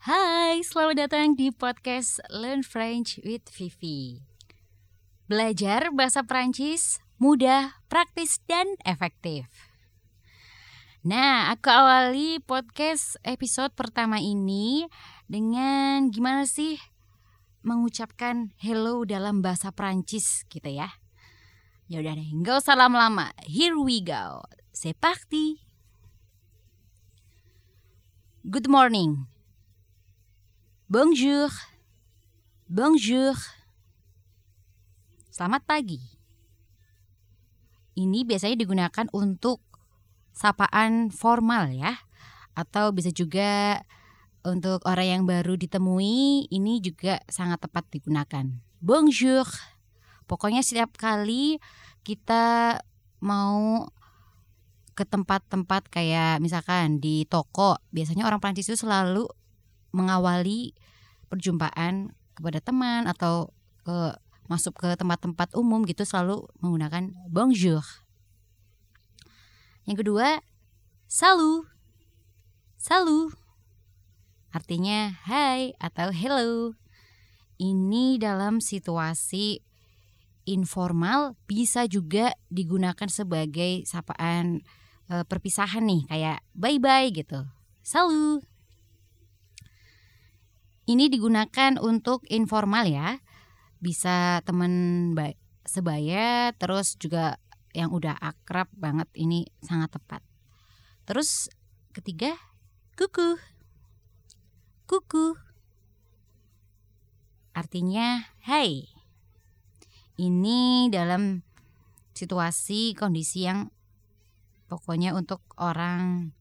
Hai, selamat datang di podcast Learn French with Vivi. Belajar bahasa Prancis mudah, praktis, dan efektif. Nah, aku awali podcast episode pertama ini dengan gimana sih mengucapkan hello dalam bahasa Prancis gitu ya. Ya udah deh, nggak usah lama-lama. Here we go. C'est parti. Good morning. Bonjour. Bonjour. Selamat pagi. Ini biasanya digunakan untuk sapaan formal ya. Atau bisa juga untuk orang yang baru ditemui ini juga sangat tepat digunakan. Bonjour. Pokoknya setiap kali kita mau ke tempat-tempat kayak misalkan di toko, biasanya orang Prancis itu selalu mengawali perjumpaan kepada teman atau ke masuk ke tempat-tempat umum gitu selalu menggunakan bonjour. Yang kedua, salut. Salut. Artinya hai atau hello. Ini dalam situasi informal bisa juga digunakan sebagai sapaan e, perpisahan nih kayak bye bye gitu. Salut. Ini digunakan untuk informal ya. Bisa teman sebaya terus juga yang udah akrab banget ini sangat tepat. Terus ketiga, kuku. Kuku. Artinya hai. Ini dalam situasi kondisi yang pokoknya untuk orang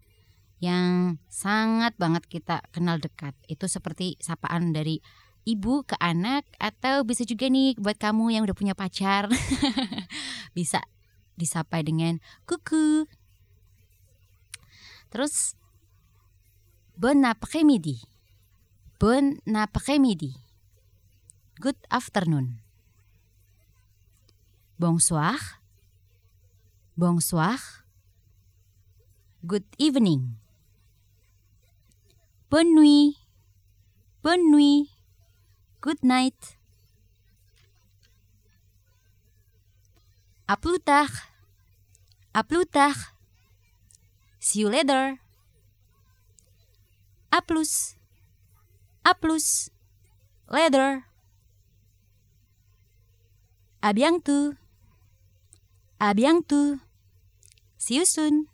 yang sangat banget kita kenal dekat. Itu seperti sapaan dari ibu ke anak atau bisa juga nih buat kamu yang udah punya pacar. bisa disapa dengan kuku. Terus bon après-midi. Bon après-midi. Good afternoon. Bonsoir. Bonsoir. Good evening. Bonne nuit. Bonne nuit. Good night. À plus tard. À plus tard. See you later. À plus. À plus. Later. À bientôt. À bientôt. See you soon.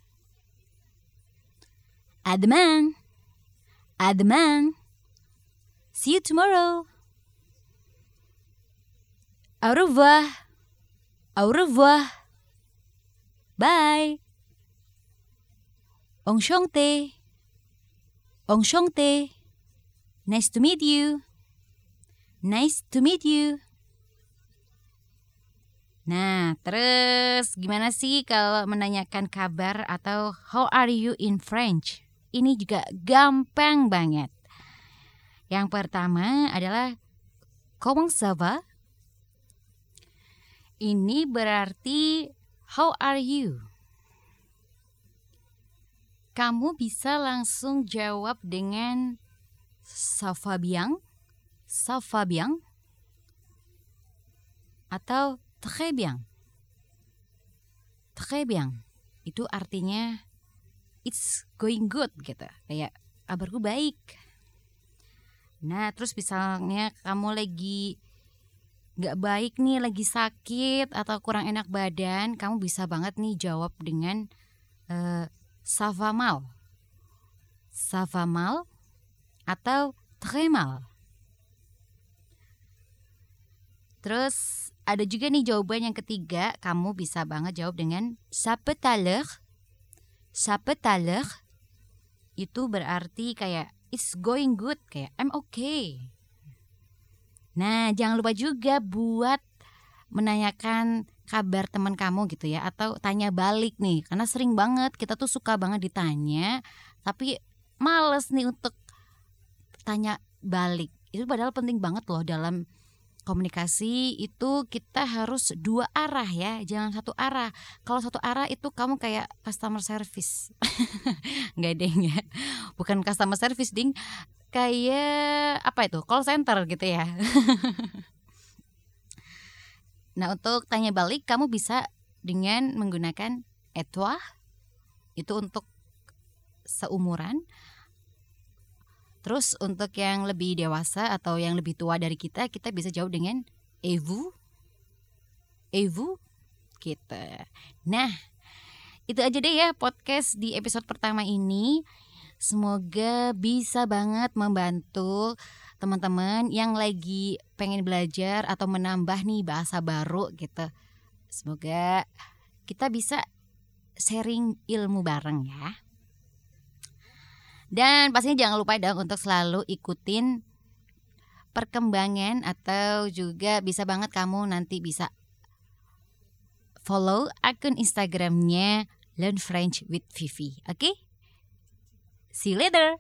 À demain. À demain. See you tomorrow. Au revoir. Au revoir. Bye. Enchanté. Enchanté. Nice to meet you. Nice to meet you. Nah, terus gimana sih kalau menanyakan kabar atau how are you in French? Ini juga gampang banget. Yang pertama adalah comment ça va? Ini berarti how are you? Kamu bisa langsung jawab dengan ça va bien? Ça va bien? Atau très bien? Très bien. Itu artinya it's going good gitu. Kayak kabarku baik. Nah terus misalnya kamu lagi nggak baik nih lagi sakit atau kurang enak badan kamu bisa banget nih jawab dengan uh, ça mal. Ça mal atau très mal. Terus ada juga nih jawaban yang ketiga kamu bisa banget jawab dengan ça peut Sapetaleur itu berarti kayak it's going good kayak I'm okay. Nah, jangan lupa juga buat menanyakan kabar teman kamu gitu ya atau tanya balik nih karena sering banget kita tuh suka banget ditanya tapi males nih untuk tanya balik. Itu padahal penting banget loh dalam komunikasi itu kita harus dua arah ya, jangan satu arah. Kalau satu arah itu kamu kayak customer service. Nggak deh ya. Bukan customer service, ding. kayak apa itu call center gitu ya. nah untuk tanya balik kamu bisa dengan menggunakan etwa itu untuk seumuran. Terus untuk yang lebih dewasa atau yang lebih tua dari kita kita bisa jawab dengan evu, evu kita. Nah itu aja deh ya podcast di episode pertama ini. Semoga bisa banget membantu teman-teman yang lagi pengen belajar atau menambah nih bahasa baru gitu. Semoga kita bisa sharing ilmu bareng ya. Dan pastinya jangan lupa dong untuk selalu ikutin perkembangan atau juga bisa banget kamu nanti bisa follow akun Instagramnya Learn French with Vivi. Oke? Okay? See you later.